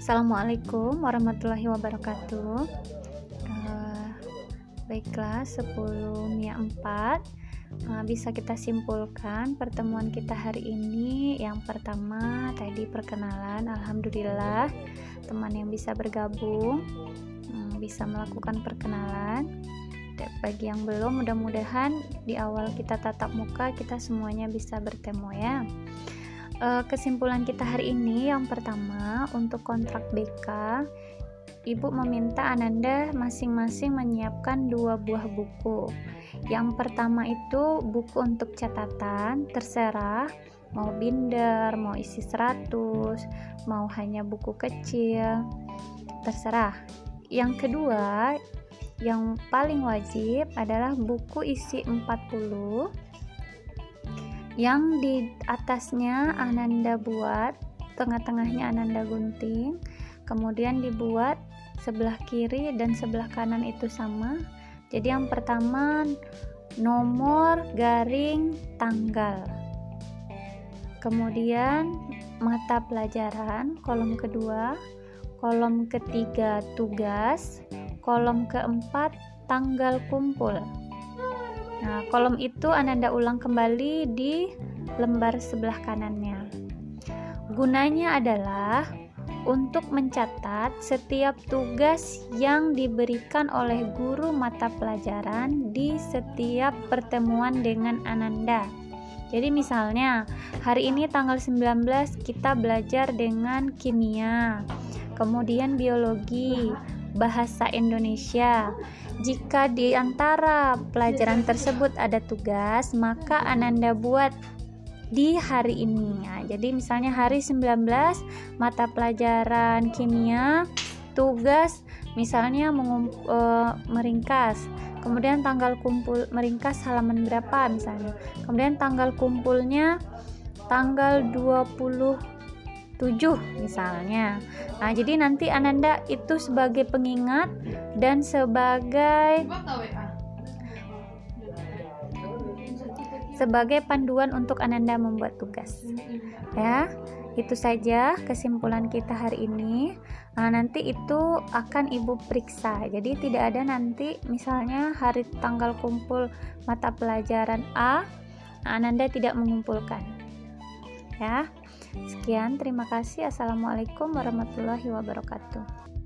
Assalamualaikum warahmatullahi wabarakatuh. Uh, baiklah, 10 Mia 4 uh, bisa kita simpulkan pertemuan kita hari ini. Yang pertama tadi perkenalan, alhamdulillah teman yang bisa bergabung um, bisa melakukan perkenalan. Bagi yang belum, mudah-mudahan di awal kita tatap muka kita semuanya bisa bertemu ya uh, kesimpulan kita hari ini yang pertama untuk kontrak BK Ibu meminta Ananda masing-masing menyiapkan dua buah buku. Yang pertama itu buku untuk catatan, terserah mau binder, mau isi 100, mau hanya buku kecil, terserah. Yang kedua, yang paling wajib adalah buku isi 40 yang di atasnya Ananda buat tengah-tengahnya Ananda gunting. Kemudian dibuat sebelah kiri dan sebelah kanan itu sama. Jadi yang pertama nomor garing tanggal. Kemudian mata pelajaran kolom kedua. Kolom ketiga tugas. Kolom keempat tanggal kumpul Nah, kolom itu Ananda ulang kembali di lembar sebelah kanannya. Gunanya adalah untuk mencatat setiap tugas yang diberikan oleh guru mata pelajaran di setiap pertemuan dengan Ananda. Jadi misalnya, hari ini tanggal 19 kita belajar dengan kimia, kemudian biologi, bahasa Indonesia. Jika di antara pelajaran tersebut ada tugas, maka Ananda buat di hari ini. Nah, jadi misalnya hari 19 mata pelajaran kimia, tugas misalnya mengup, e, meringkas. Kemudian tanggal kumpul meringkas halaman berapa misalnya. Kemudian tanggal kumpulnya tanggal 20 7 misalnya. Nah, jadi nanti Ananda itu sebagai pengingat dan sebagai sebagai panduan untuk Ananda membuat tugas. Ya, itu saja kesimpulan kita hari ini. Nah, nanti itu akan Ibu periksa. Jadi tidak ada nanti misalnya hari tanggal kumpul mata pelajaran A, Ananda tidak mengumpulkan. Ya. Sekian, terima kasih. Assalamualaikum warahmatullahi wabarakatuh.